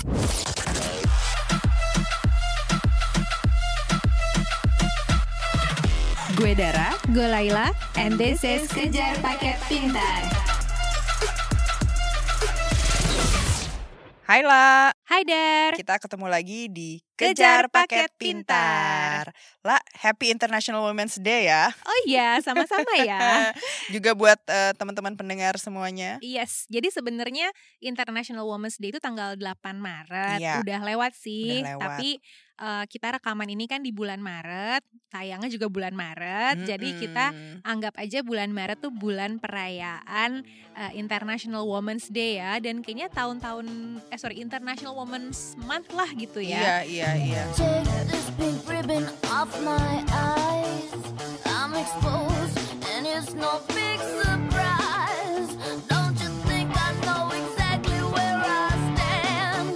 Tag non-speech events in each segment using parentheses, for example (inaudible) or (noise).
Gue Dara, Gue Laila, and this is Kejar Paket Pintar. Hai La, Hai Dar. kita ketemu lagi di Kejar Paket Pintar. La, Happy International Women's Day ya. Oh iya, sama-sama ya. (laughs) Juga buat eh, teman-teman pendengar semuanya. Yes, jadi sebenarnya International Women's Day itu tanggal 8 Maret. Iya. Udah lewat sih, Udah lewat. tapi eh, kita rekaman ini kan di bulan Maret, tayangnya juga bulan Maret. Jadi kita anggap aja bulan Maret tuh bulan perayaan eh, International Women's Day ya dan kayaknya tahun-tahun eh sorry International Women's Month lah gitu ya. Iya, iya, iya. Take this pink ribbon off my eyes. I'm exposed, and it's no big surprise. Don't you think I know exactly where I stand?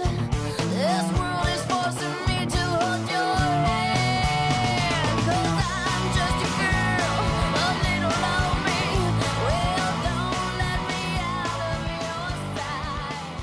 This world is forcing me to hold your hand. Cause I'm just a girl, a little lonely. Well, don't let me out of your sight.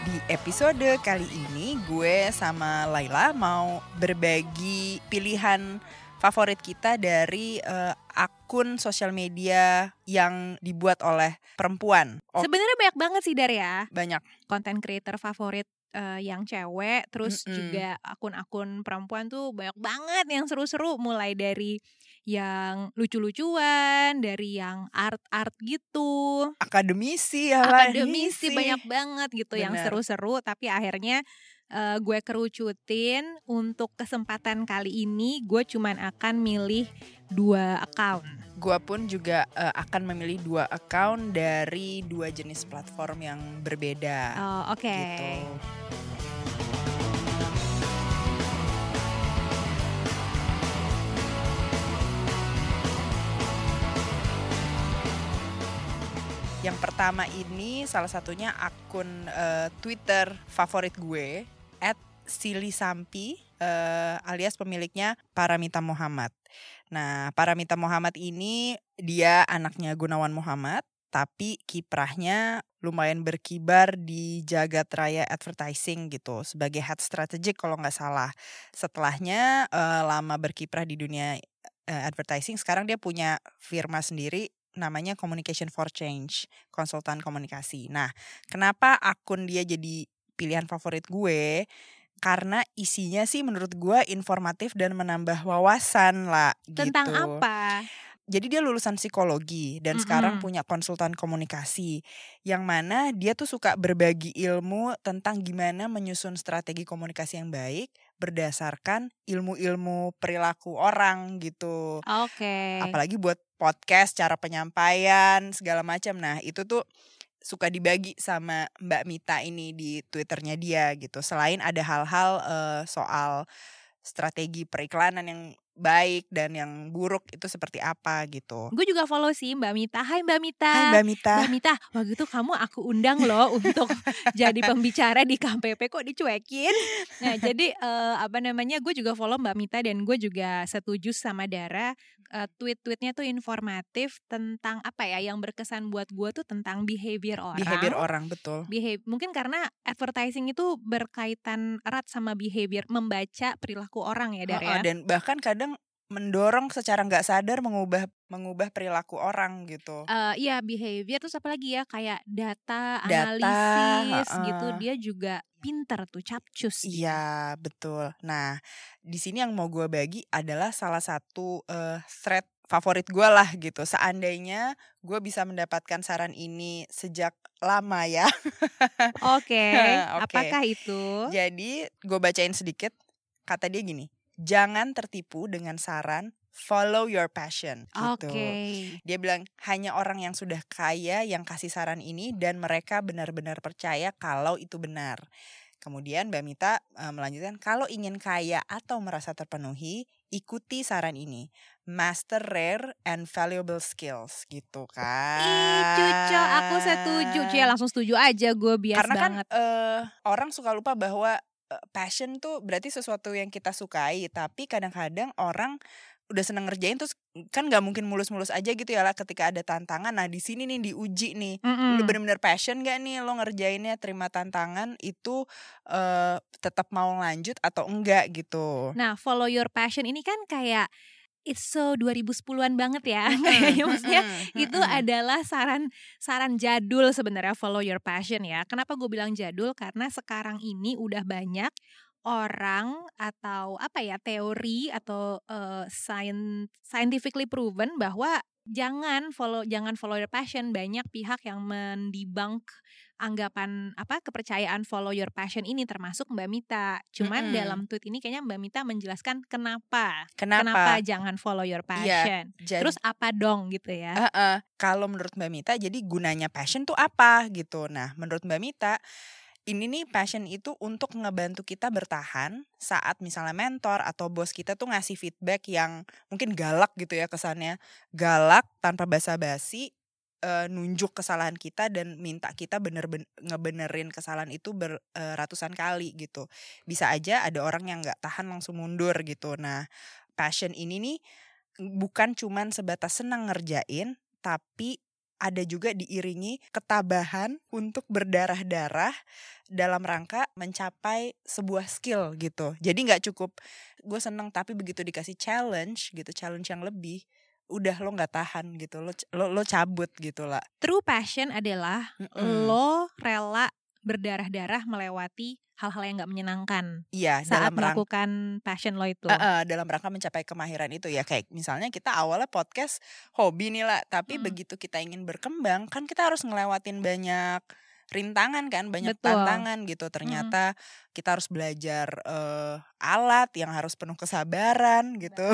Di episode kali ini gue sama Laila mau berbagi pilihan favorit kita dari eh, akun sosial media yang dibuat oleh perempuan. Oh, Sebenarnya banyak banget sih Dar ya. banyak. konten creator favorit eh, yang cewek, terus Mm-mm. juga akun-akun perempuan tuh banyak banget yang seru-seru mulai dari yang lucu-lucuan, dari yang art-art gitu, Akademisi ya akademisi banyak banget gitu yang Benar. seru-seru tapi akhirnya eh, gue kerucutin untuk kesempatan kali ini gue cuman akan milih dua account. Gua pun juga eh, akan memilih dua account dari dua jenis platform yang berbeda. Oh, Oke. Gitu. Yang pertama ini salah satunya akun eh, Twitter favorit gue @silisampi eh, alias pemiliknya Paramita Muhammad. Nah, Paramita Muhammad ini dia anaknya Gunawan Muhammad, tapi kiprahnya lumayan berkibar di jagat raya advertising gitu sebagai head strategic kalau nggak salah. Setelahnya eh, lama berkiprah di dunia eh, advertising, sekarang dia punya firma sendiri namanya Communication for Change, konsultan komunikasi. Nah, kenapa akun dia jadi pilihan favorit gue? Karena isinya sih menurut gue informatif dan menambah wawasan lah Tentang gitu. apa? Jadi dia lulusan psikologi dan sekarang Mm-mm. punya konsultan komunikasi yang mana dia tuh suka berbagi ilmu tentang gimana menyusun strategi komunikasi yang baik berdasarkan ilmu-ilmu perilaku orang gitu. Oke. Apalagi buat podcast, cara penyampaian segala macam. Nah, itu tuh suka dibagi sama Mbak Mita ini di Twitternya dia gitu. Selain ada hal-hal eh, soal strategi periklanan yang baik dan yang buruk itu seperti apa gitu. Gue juga follow sih Mbak Mita. Hai Mbak Mita. Hai Mbak Mita. Mbak Mita, waktu itu kamu aku undang loh untuk (laughs) jadi pembicara di KPP kok dicuekin. Nah jadi eh, apa namanya gue juga follow Mbak Mita dan gue juga setuju sama Dara eh, tweet-tweetnya tuh informatif tentang apa ya yang berkesan buat gue tuh tentang behavior orang. Behavior orang betul. Behav- mungkin karena advertising itu berkaitan erat sama behavior membaca perilaku orang ya Dar Heeh, ya. Dan bahkan kadang mendorong secara nggak sadar mengubah mengubah perilaku orang gitu. Eh iya behavior terus apa lagi ya kayak data, Data, analisis heeh. gitu dia juga pinter tuh capcus. Iya betul. Nah di sini yang mau gue bagi adalah salah satu eh, thread favorit gue lah gitu. Seandainya gue bisa mendapatkan saran ini sejak lama ya. Oke, (laughs) Oke. apakah itu? Jadi gue bacain sedikit. Kata dia gini, jangan tertipu dengan saran follow your passion. Oke. Gitu. Dia bilang hanya orang yang sudah kaya yang kasih saran ini dan mereka benar-benar percaya kalau itu benar. Kemudian Mbak Mita eh, melanjutkan kalau ingin kaya atau merasa terpenuhi, ikuti saran ini. Master rare and valuable skills gitu kan. Ih, cucu, aku setuju. Cia langsung setuju aja gue bias Karena banget. kan eh, orang suka lupa bahwa passion tuh berarti sesuatu yang kita sukai, tapi kadang-kadang orang udah seneng ngerjain terus kan nggak mungkin mulus-mulus aja gitu ya lah ketika ada tantangan. Nah di sini nih diuji nih, Mm-mm. lu bener-bener passion gak nih lo ngerjainnya terima tantangan itu eh tetap mau lanjut atau enggak gitu. Nah, follow your passion ini kan kayak it's so 2010-an banget ya. (laughs) Kayaknya maksudnya itu adalah saran saran jadul sebenarnya follow your passion ya. Kenapa gue bilang jadul? Karena sekarang ini udah banyak orang atau apa ya teori atau eh, scien- scientifically proven bahwa jangan follow jangan follow your passion banyak pihak yang mendebunk anggapan apa kepercayaan follow your passion ini termasuk Mbak Mita. Cuman Mm-mm. dalam tweet ini kayaknya Mbak Mita menjelaskan kenapa Kenapa? jangan follow your Iya, passion. Jadi, Terus apa dong gitu ya? Eh, eh, kalau menurut Mbak Mita, jadi gunanya passion tuh apa gitu. Nah, menurut Mbak Mita, ini nih passion itu untuk ngebantu kita bertahan saat misalnya mentor atau bos kita tuh ngasih feedback yang mungkin galak gitu ya kesannya. Galak tanpa basa-basi eh, nunjuk kesalahan kita dan minta kita bener-bener ngebenerin kesalahan itu beratusan kali gitu. Bisa aja ada orang yang nggak tahan langsung mundur gitu. Nah, passion ini nih bukan cuman sebatas senang ngerjain, tapi ada juga diiringi ketabahan untuk berdarah-darah dalam rangka mencapai sebuah skill gitu. Jadi nggak cukup gue seneng tapi begitu dikasih challenge gitu, challenge yang lebih, udah lo nggak tahan gitu, lo lo, lo cabut gitu lah. True passion adalah Mm-mm. lo rela berdarah-darah melewati hal-hal yang gak menyenangkan Iya saat dalam rangka melakukan passion lo itu. Eh, eh, dalam rangka mencapai kemahiran itu ya kayak misalnya kita awalnya podcast hobi nih lah tapi Mm. begitu kita ingin berkembang kan kita harus ngelewatin banyak rintangan kan banyak Betul. tantangan gitu. Ternyata kita harus belajar eh, alat yang harus penuh kesabaran gitu.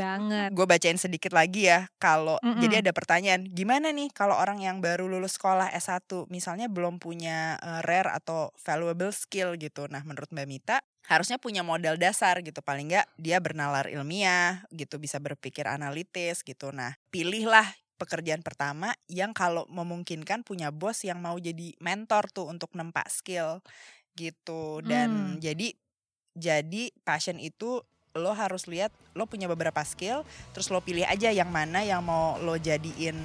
Banget. gue bacain sedikit lagi ya kalau Mm-mm. jadi ada pertanyaan gimana nih kalau orang yang baru lulus sekolah S1 misalnya belum punya eh, rare atau valuable skill gitu? Nah menurut Mbak Mita harusnya punya modal dasar gitu. Paling nggak dia bernalar ilmiah gitu bisa berpikir analitis gitu. Nah pilihlah pekerjaan pertama yang kalau memungkinkan punya bos yang mau jadi mentor tuh untuk nempa skill gitu dan Hmm. jadi jadi passion itu lo harus lihat lo punya beberapa skill terus lo pilih aja yang mana yang mau lo jadiin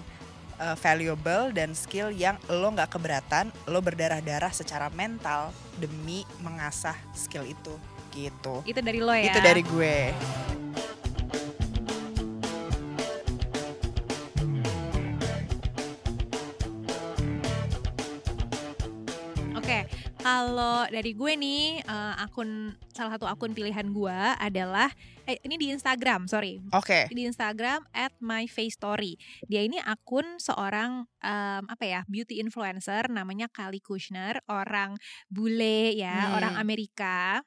uh, valuable dan skill yang lo nggak keberatan lo berdarah-darah secara mental demi mengasah skill itu gitu Itu dari lo ya. itu dari gue kalau dari gue nih eh, akun salah satu akun pilihan gue adalah eh, ini di Instagram, sorry. oke Di Instagram at my face story. Dia ini akun seorang em, apa ya beauty influencer namanya Kali Kushner, orang bule ya, Hmm. orang Amerika.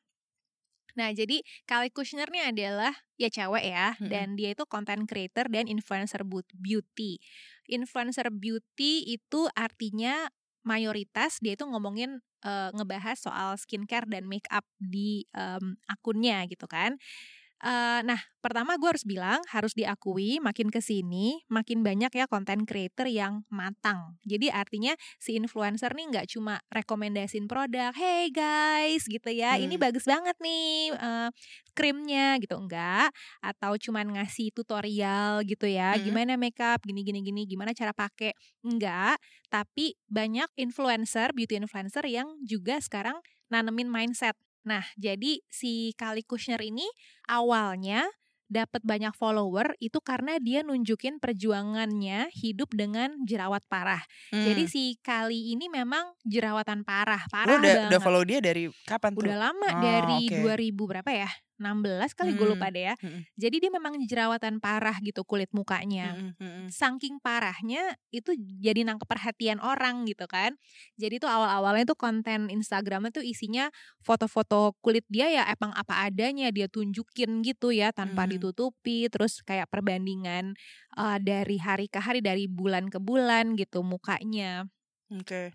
Nah, jadi Kali Kushner nih adalah ya cewek ya, Mm-mm. dan dia itu content creator dan influencer beauty. Influencer beauty itu artinya mayoritas dia itu ngomongin eh, ngebahas soal skincare dan make up di em, akunnya gitu kan. Eh, nah, pertama gue harus bilang harus diakui makin ke sini makin banyak ya konten creator yang matang. Jadi artinya si influencer nih nggak cuma rekomendasiin produk, hey guys gitu ya, ini Hmm. bagus banget nih eh, krimnya gitu enggak, atau cuman ngasih tutorial gitu ya, Hmm. gimana makeup gini gini gini, gimana cara pakai enggak, tapi banyak influencer beauty influencer yang juga sekarang nanemin mindset. Nah, jadi si Kali Kushner ini awalnya dapat banyak follower itu karena dia nunjukin perjuangannya hidup dengan jerawat parah. Jadi Hmm. si Kali ini memang jerawatan parah, parah udah banget. udah follow dia dari kapan tuh Udah lama Oh, dari oke. 2000 berapa ya? 16 kali gue Hmm, lupa deh ya. hmm. Jadi dia memang jerawatan parah gitu kulit mukanya Mm-mm, mm-mm. saking parahnya itu jadi nangkep perhatian orang gitu kan. Jadi tuh awal-awalnya tuh konten Instagramnya tuh isinya foto-foto kulit dia ya emang apa adanya dia tunjukin gitu ya tanpa Mhm. ditutupi. Terus kayak perbandingan eh, dari hari ke hari dari bulan ke bulan gitu mukanya. Oke.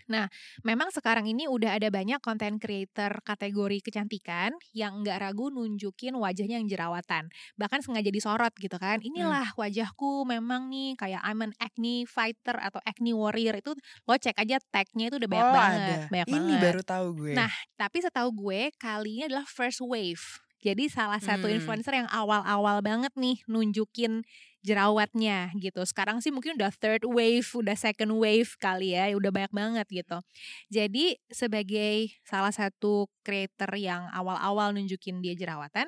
Memang sekarang ini udah ada banyak konten creator kategori kecantikan yang nggak ragu nunjukin wajahnya yang jerawatan. Bahkan sengaja disorot gitu kan. Inilah wajahku memang nih kayak I'm an acne fighter atau acne warrior itu lo cek aja tagnya itu udah banyak oh banget. ada Banyak ini banget. baru tahu gue Nah, Tapi setahu gue kali ini adalah first wave Jadi salah satu Hmm. influencer yang awal-awal banget nih nunjukin jerawatnya gitu. Sekarang sih mungkin udah third wave, udah second wave kali ya, udah banyak banget gitu. Jadi sebagai salah satu creator yang awal-awal nunjukin dia jerawatan,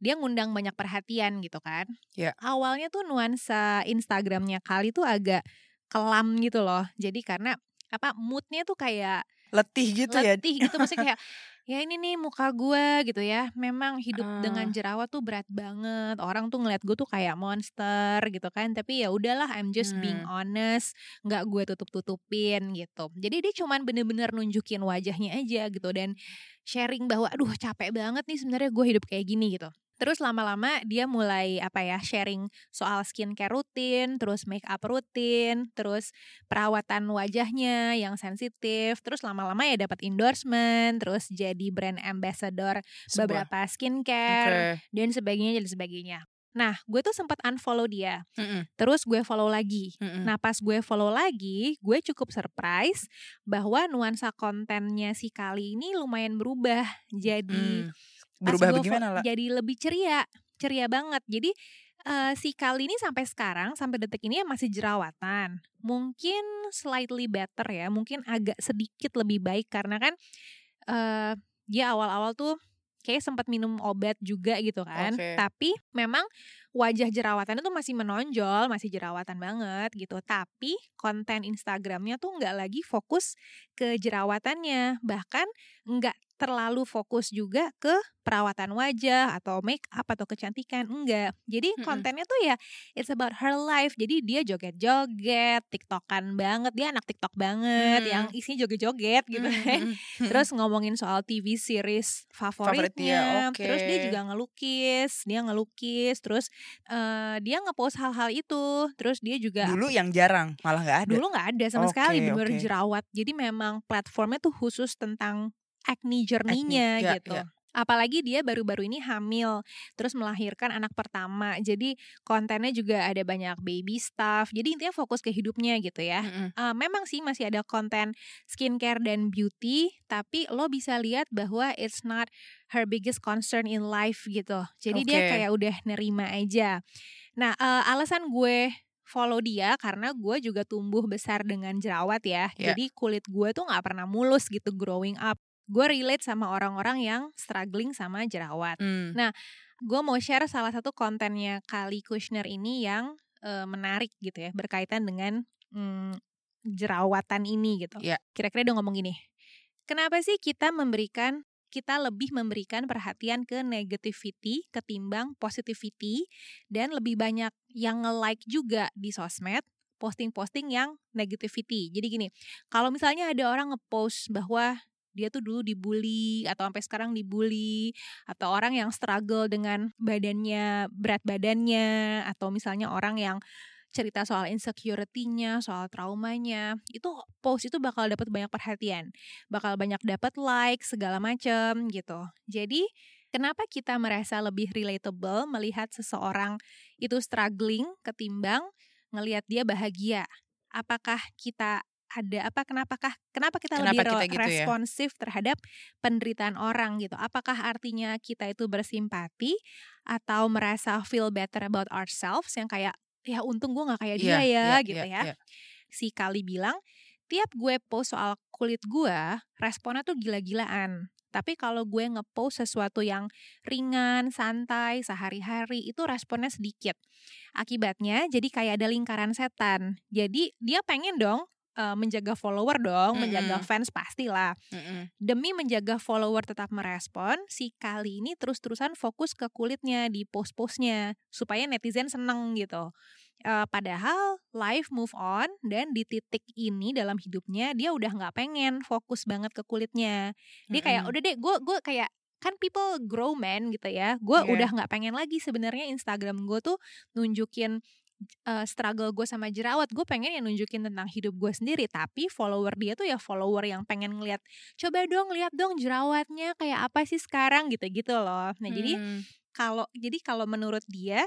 dia ngundang banyak perhatian gitu kan. Ya. Awalnya tuh nuansa Instagramnya kali tuh agak kelam gitu loh. Jadi karena apa moodnya tuh kayak Letih gitu ya. letih gitu maksudnya kayak (laughs) ya ini nih muka gue gitu ya. Memang hidup Ah. dengan jerawat tuh berat banget. Orang tuh ngeliat gue tuh kayak monster gitu kan. Tapi ya udahlah I'm just being Hmm. honest. Nggak gue tutup tutupin gitu. Jadi dia cuman bener-bener nunjukin wajahnya aja gitu. Dan sharing bahwa aduh capek banget nih sebenarnya gue hidup kayak gini gitu Terus lama-lama dia mulai apa ya sharing soal skincare rutin, terus make up rutin, terus perawatan wajahnya yang sensitif, terus lama-lama ya dapat endorsement, terus jadi brand ambassador Sebuah- beberapa skincare Oke. dan sebagainya dan sebagainya. Nah, gue tuh sempat unfollow dia, Mm-mm, terus gue follow lagi. mm-mm. Nah, pas gue follow lagi, gue cukup surprise bahwa nuansa kontennya si kali ini lumayan berubah. Jadi Hmm. Berubah bagaimana lah? Jadi lebih ceria, ceria banget. Jadi eh, si kali ini sampai sekarang sampai detik ini ya masih jerawatan. Mungkin slightly better ya, mungkin agak sedikit lebih baik karena kan eh dia awal-awal tuh kayak sempat minum obat juga gitu kan. Oke. Tapi memang wajah jerawatannya tuh masih menonjol, masih jerawatan banget gitu. Tapi konten Instagramnya tuh nggak lagi fokus ke jerawatannya, bahkan nggak terlalu fokus juga ke perawatan wajah atau make up atau kecantikan enggak. Jadi kontennya tuh ya it's about her life. Jadi dia joget-joget, tiktokan banget. Dia anak tiktok banget Hmm. yang isinya joget-joget gitu kan. Mm-mm. Terus ngomongin soal TV series Favorit favoritnya. dia, Terus dia juga ngelukis, dia ngelukis. Terus eh, dia ngepost hal-hal itu. Terus dia juga Dulu yang jarang, malah nggak ada. dulu nggak ada sama sekali Oke, bener oke. jerawat. Jadi memang platformnya tuh khusus tentang acne journey-nya ya, gitu. ya. Apalagi dia baru-baru ini hamil, terus melahirkan anak pertama. Jadi kontennya juga ada banyak baby stuff. Jadi intinya fokus ke hidupnya gitu ya. Mm-mm. Eh, memang sih masih ada konten skincare dan beauty, tapi lo bisa lihat bahwa it's not her biggest concern in life gitu. Jadi dia Oke. kayak udah nerima aja. Nah, eh, alasan gue follow dia karena gue juga tumbuh besar dengan jerawat ya. Ya. Jadi kulit gue tuh nggak pernah mulus gitu growing up. Gue relate sama orang-orang yang struggling sama jerawat. Hmm. Gue mau share salah satu kontennya Kali Kushner ini yang eh, menarik gitu ya, berkaitan dengan mm, jerawatan ini gitu. Ya. Kira-kira dia ngomong gini, kenapa sih kita memberikan kita lebih memberikan perhatian ke negativity ketimbang positivity dan lebih banyak yang nge-like juga di sosmed posting-posting yang negativity. Jadi gini, kalau misalnya ada orang nge-post bahwa dia tuh dulu dibully atau sampai sekarang dibully atau orang yang struggle dengan badannya berat badannya atau misalnya orang yang cerita soal insecurity-nya, soal traumanya, itu post itu bakal dapat banyak perhatian, bakal banyak dapat like segala macem gitu. Jadi kenapa kita merasa lebih relatable melihat seseorang itu struggling ketimbang ngelihat dia bahagia? Apakah kita ada apa kenapakah kenapa kita Kenapa lebih kita gitu ya? responsif terhadap penderitaan orang gitu apakah artinya kita itu bersimpati atau merasa feel better about ourselves yang kayak ya untung gue nggak kayak dia Iya, ya iya, gitu iya, ya iya. si kali bilang tiap gue post soal kulit gue responnya tuh gila-gilaan tapi kalau gue ngepost sesuatu yang ringan, santai, sehari-hari itu responnya sedikit. Akibatnya jadi kayak ada lingkaran setan. Jadi dia pengen dong eh, menjaga follower dong, menjaga Mm-mm. fans pastilah. Mm-mm. Demi menjaga follower tetap merespon, si kali ini terus-terusan fokus ke kulitnya di post-postnya supaya netizen seneng gitu. Eh, padahal life move on dan di titik ini dalam hidupnya dia udah nggak pengen fokus banget ke kulitnya. Dia kayak Mm-mm. udah deh, gue gue kayak kan people grow man gitu ya. Gue Iya. udah nggak pengen lagi sebenarnya Instagram gue tuh nunjukin uh, struggle gue sama jerawat gue pengen ya nunjukin tentang hidup gue sendiri tapi follower dia tuh ya follower yang pengen ngeliat coba dong lihat dong jerawatnya kayak apa sih sekarang gitu gitu loh nah jadi Hmm. kalau jadi kalau menurut dia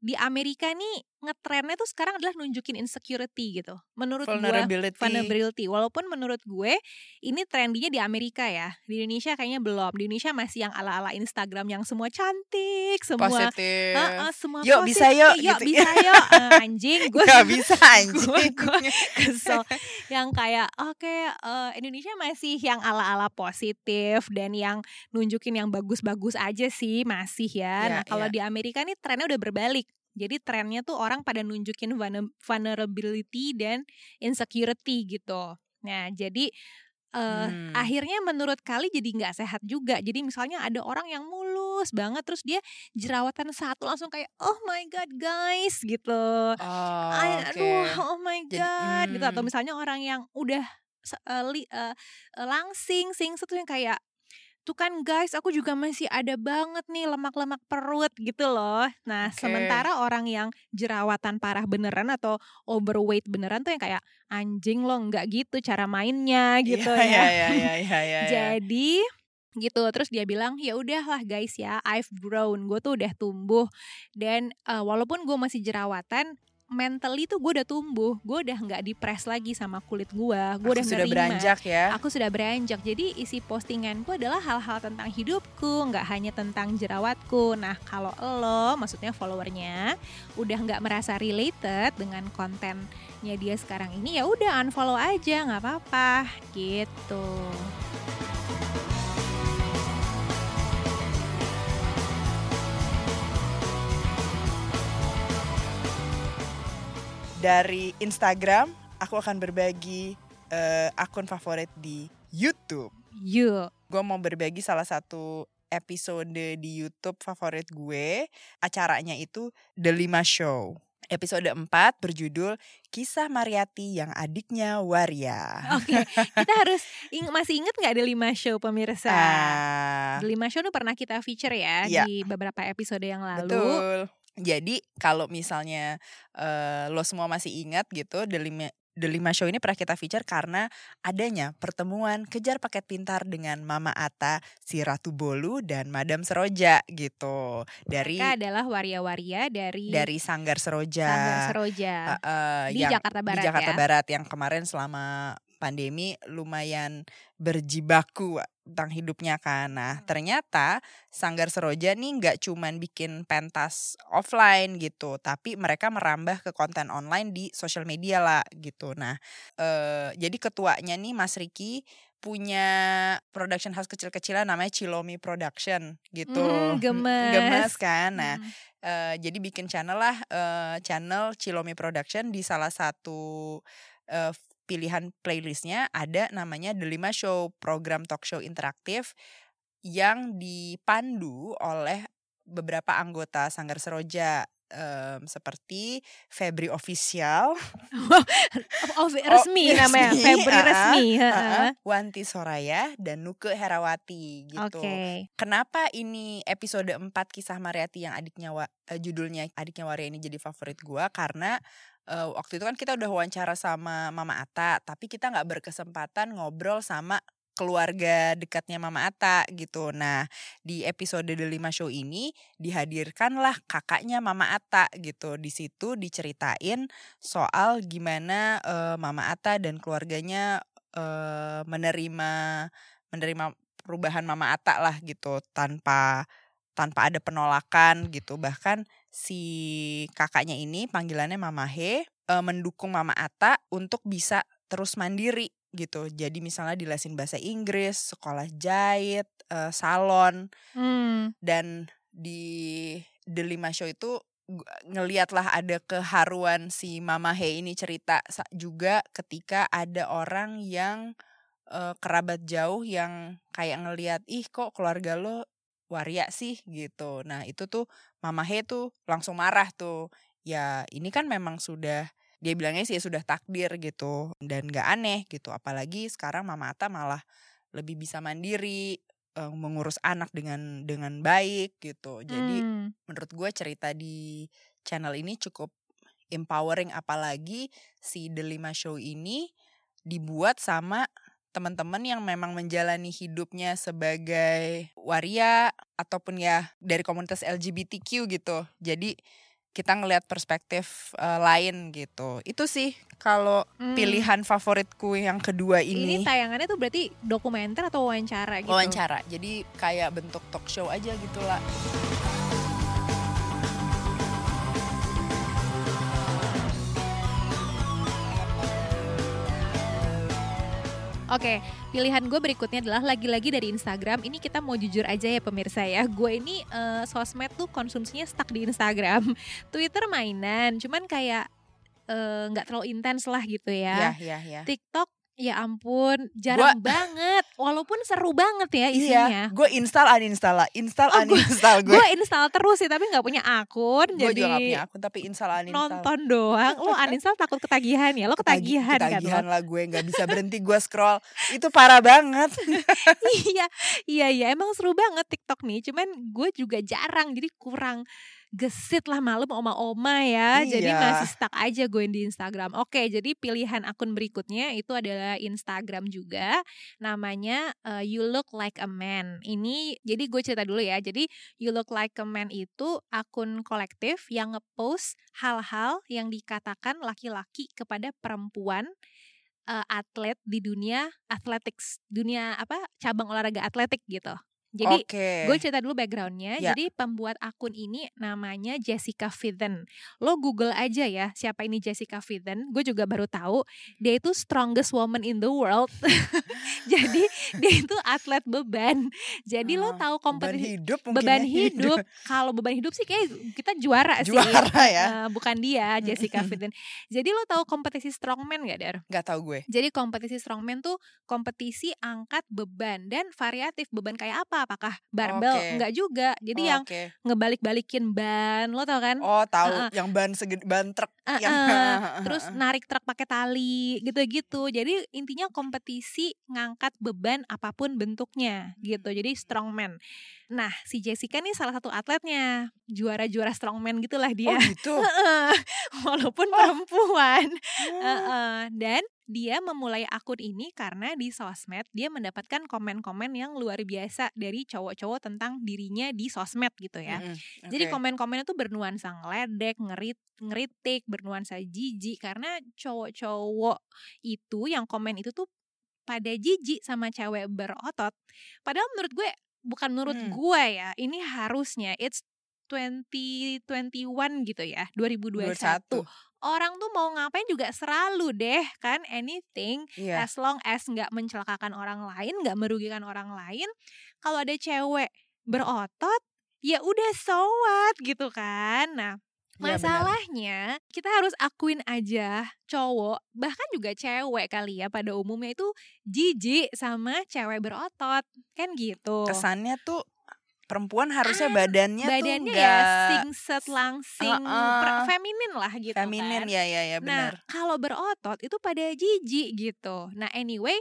di Amerika nih ngetrennya tuh sekarang adalah nunjukin insecurity gitu. Menurut Vulnerability. vulnerability. Walaupun menurut gue ini trendinya di Amerika ya. Di Indonesia kayaknya belum. Di Indonesia masih yang ala-ala Instagram yang semua cantik, semua Positif. Heeh, semua Yuk, bisa positif, yuk, yuk gitu. bisa yuk (laughs) Eh, anjing gue Gak bisa (laughs) anjing. gue kesel (laughs) yang kayak oke eh, Indonesia masih yang ala-ala positif dan yang nunjukin yang bagus-bagus aja sih masih ya. Iya, nah kalau iya. di Amerika nih trennya udah berbalik. Jadi trennya tuh orang pada nunjukin vulner- vulnerability dan insecurity gitu. Nah jadi eh Hmm. akhirnya menurut kali jadi nggak sehat juga. Jadi misalnya ada orang yang mulus banget terus dia jerawatan satu langsung kayak oh my god guys gitu. Oh, Ay, oke. aduh oh my Jadi, god gitu atau hmm. misalnya orang yang udah eh, li- eh, langsing sing tuh yang kayak tuh kan guys aku juga masih ada banget nih lemak-lemak perut gitu loh nah Oke. sementara orang yang jerawatan parah beneran atau overweight beneran tuh yang kayak anjing lo nggak gitu cara mainnya gitu Iya, (laughs) ya iya, iya, iya, iya, iya. jadi gitu terus dia bilang ya udahlah guys ya I've grown gue tuh udah tumbuh dan eh, walaupun gue masih jerawatan mentally tuh gue udah tumbuh gue udah nggak dipres lagi sama kulit gue gue Aku udah sudah nerima. beranjak ya. aku sudah beranjak jadi isi postinganku adalah hal-hal tentang hidupku nggak hanya tentang jerawatku nah kalau lo maksudnya followernya udah nggak merasa related dengan kontennya dia sekarang ini ya udah unfollow aja nggak apa-apa gitu Dari Instagram, aku akan berbagi eh, akun favorit di YouTube. yuk Gue mau berbagi salah satu episode di YouTube favorit gue. Acaranya itu The Lima Show. Episode 4 berjudul Kisah Mariati yang adiknya Waria. Oke, kita harus ing- masih inget nggak ada lima show pemirsa? Ah, The lima show itu pernah kita feature ya Iya. di beberapa episode yang lalu. Betul. Jadi kalau misalnya eh, lo semua masih ingat gitu The Lima The Lima Show ini pernah kita feature karena adanya pertemuan kejar paket pintar dengan Mama Ata, si Ratu Bolu dan Madam Seroja gitu. Dari Mereka adalah waria-waria dari, dari Sanggar Seroja. Sanggar Seroja eh, eh, di yang- Jakarta Barat di Jakarta ya. Barat yang kemarin selama pandemi lumayan berjibaku tentang hidupnya kan. Nah ternyata Sanggar Seroja nih nggak cuman bikin pentas offline gitu, tapi mereka merambah ke konten online di sosial media lah gitu. Nah eh, jadi ketuanya nih Mas Riki punya production house kecil-kecilan namanya Cilomi Production gitu. Hmm, gemes. Gemes kan. Nah Hmm. Eh, jadi bikin channel lah eh, channel Cilomi Production di salah satu eh, pilihan playlistnya ada namanya The Lima Show program talk show interaktif yang dipandu oleh beberapa anggota Sanggar Seroja em, seperti Febri Official, Oh, (laughs) resmi (laughs) Oh, namanya, resmi, Febri ah, resmi. ah, heeh. Wanti Soraya dan Nuke Herawati gitu. Oke. Kenapa ini episode 4 kisah Mariati yang adiknya Wa- eh, judulnya adiknya Waria ini jadi favorit gua karena eh, waktu itu kan kita udah wawancara sama Mama Ata, tapi kita nggak berkesempatan ngobrol sama keluarga dekatnya Mama Ata gitu. Nah, di episode The Lima Show ini dihadirkanlah kakaknya Mama Ata gitu. Di situ diceritain soal gimana eh, Mama Ata dan keluarganya eh, menerima menerima perubahan Mama Ata lah gitu tanpa tanpa ada penolakan gitu. Bahkan si kakaknya ini panggilannya Mama He eh, mendukung Mama Ata untuk bisa terus mandiri gitu. Jadi misalnya dilesin bahasa Inggris, sekolah jahit, eh, salon Hmm. dan di The Lima Show itu gu- ngeliat lah ada keharuan si Mama He ini cerita juga ketika ada orang yang eh, kerabat jauh yang kayak ngeliat ih kok keluarga lo waria sih gitu. Nah itu tuh Mama He tuh langsung marah tuh. Ya ini kan memang sudah dia bilangnya sih sudah takdir gitu dan gak aneh gitu. Apalagi sekarang Mama Ata malah lebih bisa mandiri eh, mengurus anak dengan dengan baik gitu. Jadi Hmm. menurut gue cerita di channel ini cukup empowering apalagi si The Lima Show ini dibuat sama teman-teman yang memang menjalani hidupnya sebagai waria ataupun ya dari komunitas LGBTQ gitu. Jadi kita ngelihat perspektif eh, lain gitu. Itu sih kalau Hmm. pilihan favoritku yang kedua Ini ini. tayangannya tuh berarti dokumenter atau wawancara gitu? wawancara. Jadi kayak bentuk talk show aja gitu lah. Oke, pilihan gue berikutnya adalah lagi-lagi dari Instagram. Ini kita mau jujur aja ya pemirsa ya. Gue ini eh, sosmed tuh konsumsinya stuck di Instagram. (laughs) Twitter mainan, cuman kayak eh, nggak terlalu intens lah gitu Ya, ya. ya, ya. TikTok ya ampun jarang banget. Walaupun seru banget ya isinya. Iya, gue install uninstall lah, install Oh, gua- uninstall gue. Gue install terus sih tapi nggak punya akun. Gue jadi juga gak punya akun tapi install uninstall. nonton doang. Lo uninstall takut ketagihan ya? Lo Ketagi- ketagihan, ketagihan kan? lo? lah gue nggak bisa berhenti gue scroll. Itu parah banget. (laughs) iya, iya, iya. Emang seru banget TikTok nih. Cuman gue juga jarang, jadi kurang gesit lah malam oma-oma ya. Jadi Iya. masih stuck aja gue di Instagram. Oke, jadi pilihan akun berikutnya itu adalah Instagram juga. Namanya eh, You Look Like a Man. Ini jadi gue cerita dulu ya. Jadi You Look Like a Man itu akun kolektif yang ngepost hal-hal yang dikatakan laki-laki kepada perempuan eh, atlet di dunia athletics, dunia apa cabang olahraga atletik gitu. Jadi Oke. gue cerita dulu backgroundnya. Ya. Jadi pembuat akun ini namanya Jessica Fithen. Lo Google aja ya siapa ini Jessica Fithen. Gue juga baru tahu dia itu strongest woman in the world. (laughs) Jadi dia itu atlet beban. Jadi lo Ah, tahu beban kompetisi hidup mungkin beban ya. hidup. Kalau beban hidup sih kayak kita juara, sih. Juara ya. Eh, bukan dia (laughs) Jessica Fithen. Jadi lo tahu kompetisi strongman gak Dar? Gak tau gue. Jadi kompetisi strongman tuh kompetisi angkat beban dan variatif beban kayak apa? Apakah barbel? Oke. Enggak juga. Jadi yang Oke. ngebalik-balikin ban, lo tau kan? Oh tahu Heeh. yang ban segede ban truk Yang eh, (laughs) terus narik truk pakai tali gitu-gitu. Jadi intinya kompetisi ngangkat beban apa pun bentuknya gitu. Jadi strongman. Nah, si Jessica nih salah satu atletnya, juara-juara strongman gitulah Oh dia. gitu. (laughs) Heeh. Walaupun perempuan. Oh. Heeh. dan dia memulai akun ini karena di sosmed dia mendapatkan komen-komen yang luar biasa dari cowok-cowok tentang dirinya di sosmed gitu ya. Mm-mm, Jadi oke. komen-komennya tuh bernuansa ngeledek, ngerit, ngeritik, bernuansa jijik karena cowok-cowok itu yang komen itu tuh pada jijik sama cewek berotot. Padahal menurut gue bukan menurut Hmm. gue ya, ini harusnya it's 2021 gitu ya, 2021. 21. Orang tuh mau ngapain juga selalu deh kan anything Iya. as long as nggak mencelakakan orang lain, nggak merugikan orang lain. Kalau ada cewek berotot, ya udah so what gitu kan. Nah, Iya, masalahnya kita harus akuin aja cowok, bahkan juga cewek kali ya pada umumnya itu jijik sama cewek berotot. Kan gitu. Kesannya tuh perempuan harusnya badannya, Badannya tuh ya singset langsing, Heeh. per- feminin lah gitu feminin kan. ya ya ya Nah, benar. kalau berotot itu pada jijik gitu. Nah, anyway,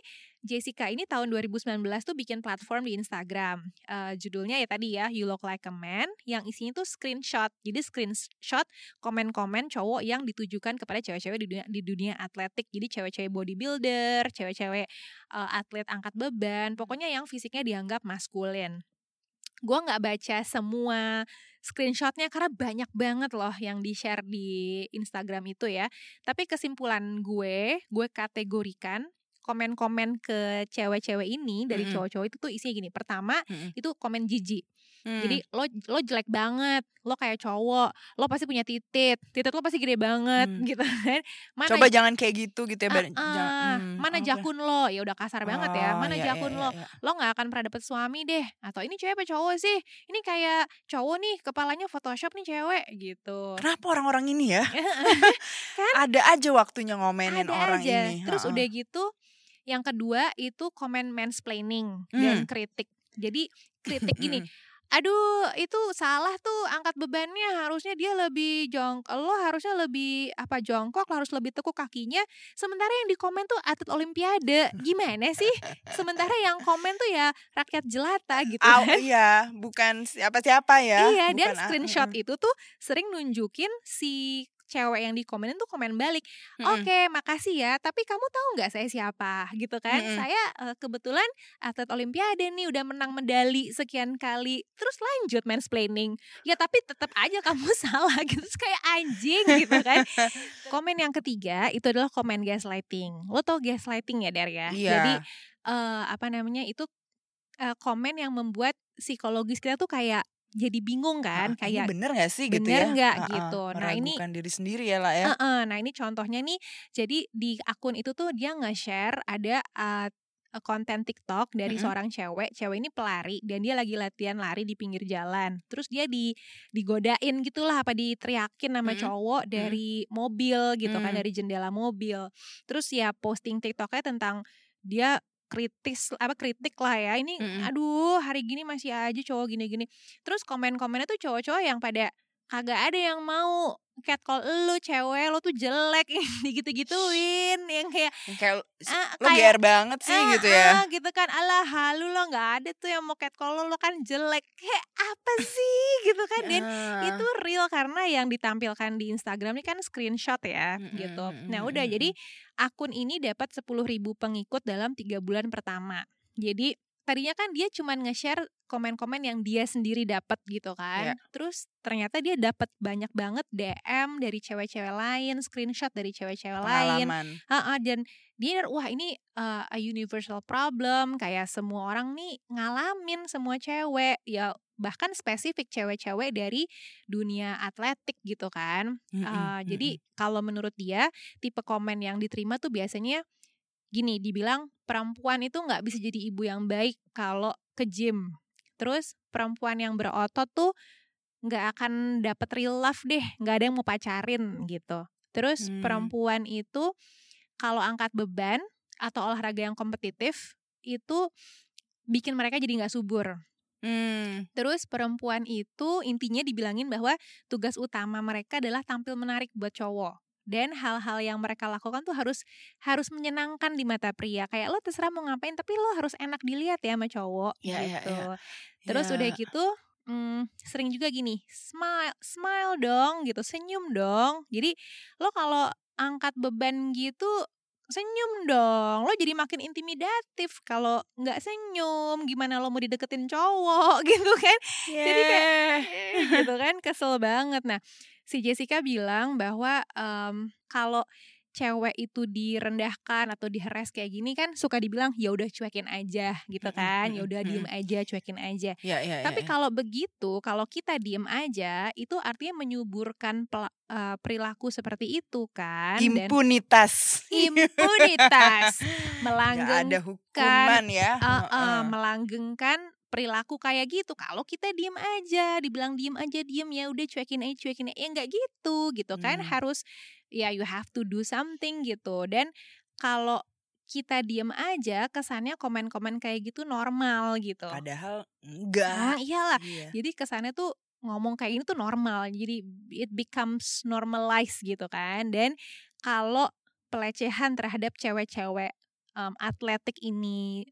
Jessica ini tahun 2019 tuh bikin platform di Instagram. Eh, judulnya ya tadi ya, You Look Like a Man, yang isinya tuh screenshot. Jadi screenshot komen-komen cowok yang ditujukan kepada cewek-cewek di dunia, di dunia atletik. Jadi cewek-cewek bodybuilder, cewek-cewek eh, atlet angkat beban, pokoknya yang fisiknya dianggap maskulin. Gue nggak baca semua screenshotnya karena banyak banget loh yang di share di Instagram itu ya. Tapi kesimpulan gue, gue kategorikan komen-komen ke cewek-cewek ini dari cowok-cowok itu tuh isinya gini. Pertama Mm-mm. itu komen jijik. Hmm. Jadi lo lo jelek banget, lo kayak cowok, lo pasti punya titit, titit lo pasti gede banget Hmm. gitu (laughs) kan. Mana coba jangan kayak gitu gitu ya. Jangan- ah, hmm, mana oke. jakun lo? Ya udah kasar banget ya. Oh, Mana iya, jakun iya, lo? iya, iya. Lo nggak akan pernah dapet suami deh. Atau ini cewek apa cowok sih? Ini kayak cowok nih, kepalanya Photoshop nih cewek gitu. Kenapa orang-orang ini ya? Kan? (laughs) Ada aja waktunya ngomenin Ada orang aja. ini. Terus Heeh. udah gitu, yang kedua itu komen mansplaining dan Hmm. kritik. Jadi kritik gini, (laughs) aduh itu salah tuh angkat bebannya harusnya dia lebih jongkok lo harusnya lebih apa jongkok lo harus lebih tekuk kakinya sementara yang di komen tuh atlet olimpiade gimana sih sementara yang komen tuh ya rakyat jelata gitu Au, kan iya, bukan siapa-siapa ya. iya dan Bukan, ah, screenshot mm-mm. itu tuh sering nunjukin si cewek yang di komenin tuh komen balik Mm-mm. Oke, makasih ya. Tapi kamu tahu nggak saya siapa? Gitu kan? Mm-mm. Saya eh, kebetulan atlet Olimpiade nih, udah menang medali sekian kali. Terus lanjut mansplaining. Ya tapi tetap aja kamu (laughs) salah gitu. Terus kayak anjing gitu kan. Komen yang ketiga itu adalah komen gaslighting. Lo tau gaslighting ya, Der ya? Iya. Jadi eh, apa namanya itu eh, komen yang membuat psikologis kita tuh kayak jadi bingung kan? Ah, kayak ini bener gak sih gitu bener ya? nggak Ah, ah, gitu. Nah, ini- meragukan diri sendiri ya lah ya. Heeh, nah ini contohnya nih, jadi di akun itu tuh dia nge-share ada uh, konten TikTok dari Mm-mm. seorang cewek. Cewek ini pelari dan dia lagi latihan lari di pinggir jalan. Terus dia di digodain gitulah apa diteriakin sama Mm-mm. cowok dari mobil gitu kan Mm. dari jendela mobil. Terus ya posting TikToknya tentang dia kritis apa kritik lah ya ini Mm-mm. aduh hari gini masih aja cowok gini-gini terus komen-komennya tuh cowok-cowok yang pada kagak ada yang mau catcall lu cewek lo tuh jelek (laughs) digitu-gituin yang kayak Yang Kayak ah, lo kayak banget sih ah, gitu ya. ah, gitu kan alah halu lo nggak ada tuh yang mau catcall lo lo kan jelek kayak apa sih gitu kan dan Ah. itu real karena yang ditampilkan di Instagram ini kan screenshot ya Mm-mm, gitu. mm-mm, Nah udah mm-mm. jadi akun ini dapat 10.000 pengikut dalam tiga bulan pertama. Jadi tadinya kan dia cuman nge-share komen-komen yang dia sendiri dapat gitu kan. Iya. Terus ternyata dia dapat banyak banget DM dari cewek-cewek lain, screenshot dari cewek-cewek lain. pengalaman. Ha-ha, dan dia wah ini uh, a universal problem kayak semua orang nih ngalamin semua cewek ya bahkan spesifik cewek-cewek dari dunia atletik gitu kan. Mm-mm, Uh, jadi mm-mm. kalau menurut dia tipe komen yang diterima tuh biasanya gini dibilang perempuan itu nggak bisa jadi ibu yang baik kalau ke gym. Terus perempuan yang berotot tuh nggak akan dapet real love deh, nggak ada yang mau pacarin gitu. Terus Hmm. perempuan itu kalau angkat beban atau olahraga yang kompetitif itu bikin mereka jadi nggak subur. Hmm, Terus perempuan itu intinya dibilangin bahwa tugas utama mereka adalah tampil menarik buat cowok. Dan hal-hal yang mereka lakukan tuh harus harus menyenangkan di mata pria. Kayak lo terserah mau ngapain, tapi lo harus enak dilihat ya sama cowok Iya, iya, gitu. iya. Terus Ya. udah gitu, mm, sering juga gini, smile, smile dong gitu, senyum dong. Jadi lo kalau angkat beban gitu senyum dong lo jadi makin intimidatif kalau nggak senyum gimana lo mau dideketin cowok (laughs) gitu kan Jadi kayak Yeh. Eh, gitu kan kesel banget nah si Jessica bilang bahwa em, kalau cewek itu direndahkan atau diheres kayak gini kan suka dibilang ya udah cuekin aja gitu kan ya udah diem aja cuekin aja Ya, ya, tapi ya, ya. kalau begitu kalau kita diem aja itu artinya menyuburkan pel- eh, perilaku seperti itu kan dan impunitas. impunitas (laughs) Nggak melanggeng ada hukuman ya. Eh, eh, Heeh. melanggengkan perilaku kayak gitu kalau kita diem aja dibilang diem aja diem ya udah cuekin aja cuekin aja ya nggak gitu gitu kan Hmm. harus ya you have to do something gitu dan kalau kita diem aja kesannya komen-komen kayak gitu normal gitu Padahal ah enggak. iyalah Iya. jadi kesannya tuh ngomong kayak gini tuh normal jadi it becomes normalized gitu kan dan kalau pelecehan terhadap cewek-cewek em, atletik ini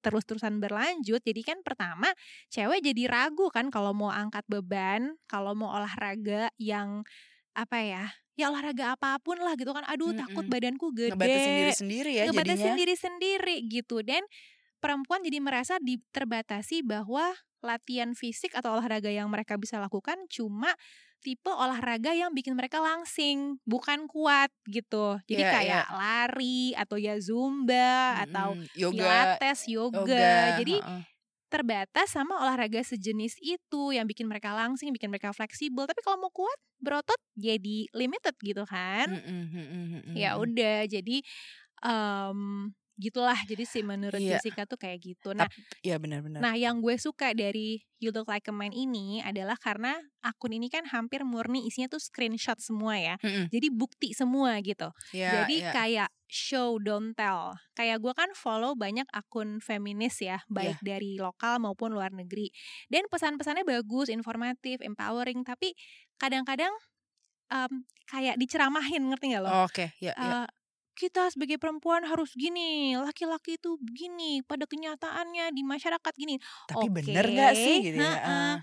terus-terusan berlanjut jadi kan pertama cewek jadi ragu kan kalau mau angkat beban kalau mau olahraga yang apa ya ya olahraga apa pun lah gitu kan aduh takut Mm-mm. badanku gede Ngebatasin diri sendiri ya ngebatasin jadinya. diri sendiri gitu dan perempuan jadi merasa terbatasi bahwa latihan fisik atau olahraga yang mereka bisa lakukan cuma tipe olahraga yang bikin mereka langsing bukan kuat gitu jadi Iya, kayak lari atau ya zumba atau Mm-mm. yoga, pilates yoga, yoga. jadi heeh. terbatas sama olahraga sejenis itu yang bikin mereka langsing bikin mereka fleksibel tapi kalau mau kuat berotot jadi limited gitu kan ya udah jadi em gitulah jadi sih menurut Iya. Jessica tuh kayak gitu nah Iya benar-benar. nah yang gue suka dari You Look Like a Man ini adalah karena akun ini kan hampir murni isinya tuh screenshot semua ya Mm-mm. jadi bukti semua gitu Ya, jadi ya. kayak show don't tell kayak gue kan follow banyak akun feminis ya baik Iya. dari lokal maupun luar negeri dan pesan-pesannya bagus informatif empowering tapi kadang-kadang em, kayak diceramahin ngerti nggak lo Oh, Oke, ya, ya. eh, kita sebagai perempuan harus gini, laki-laki itu begini, pada kenyataannya di masyarakat gini. Tapi oke, bener gak sih gitu ya? Ah.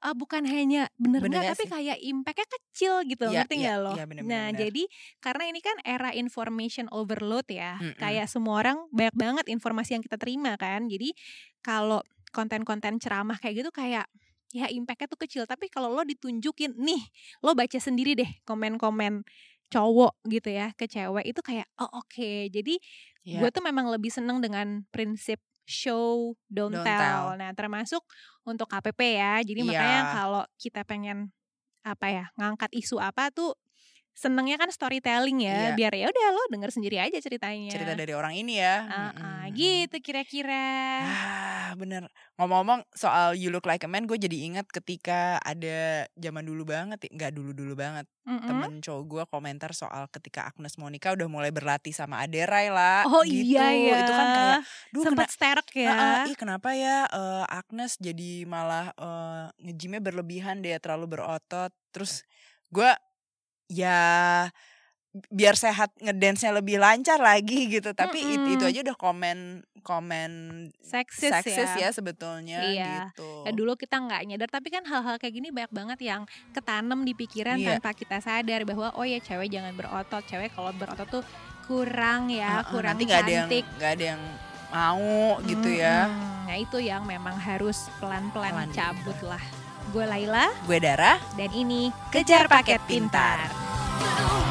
ah, bukan hanya bener, Bener nggak tapi sih? kayak impactnya kecil gitu Iya, ngerti iya, nggak lo iya, bener, nah bener, bener. jadi karena ini kan era information overload ya Mm-mm. kayak semua orang banyak banget informasi yang kita terima kan jadi kalau konten-konten ceramah kayak gitu kayak ya impactnya tuh kecil tapi kalau lo ditunjukin nih lo baca sendiri deh komen-komen cowok gitu ya ke cewek itu kayak oh oke jadi Iya. gue tuh memang lebih seneng dengan prinsip show don't, Don't tell. tell. Nah termasuk untuk KPP ya. Jadi Iya. makanya kalau kita pengen apa ya ngangkat isu apa tuh senengnya kan storytelling ya. Iya. Biar ya udah lo denger sendiri aja ceritanya. cerita dari orang ini ya. Ah, ah, Mm-mm. gitu kira-kira. Ah, bener. Ngomong-ngomong soal You Look Like a Man, gue jadi ingat ketika ada zaman dulu banget, ya. nggak dulu-dulu banget. Mm-mm. Temen cowok gue komentar soal ketika Agnes Monica udah mulai berlatih sama Aderai lah. Oh gitu. iya ya. Itu kan kayak, duh sempat kena- sterek Ah, ah, ya. ih kenapa ya eh, Agnes jadi malah eh, nge-gymnya berlebihan deh, terlalu berotot. Terus gue ya biar sehat ngedance-nya lebih lancar lagi (laughs) gitu. Tapi it- itu Mm-mm. aja udah komen komen Seksis, seksis ya. ya sebetulnya Iya. gitu. Ya, dulu kita nggak nyadar tapi kan hal-hal kayak gini banyak banget yang ketanam di pikiran Iya. tanpa kita sadar bahwa oh ya cewek jangan berotot cewek kalau berotot tuh kurang ya Ah, ah, kurang nanti cantik nggak ada yang mau gitu ya. Mm-mm. nah itu yang memang harus pelan-pelan Pelan cabut lah gue Laila Gue Dara. dan ini kejar paket pintar. You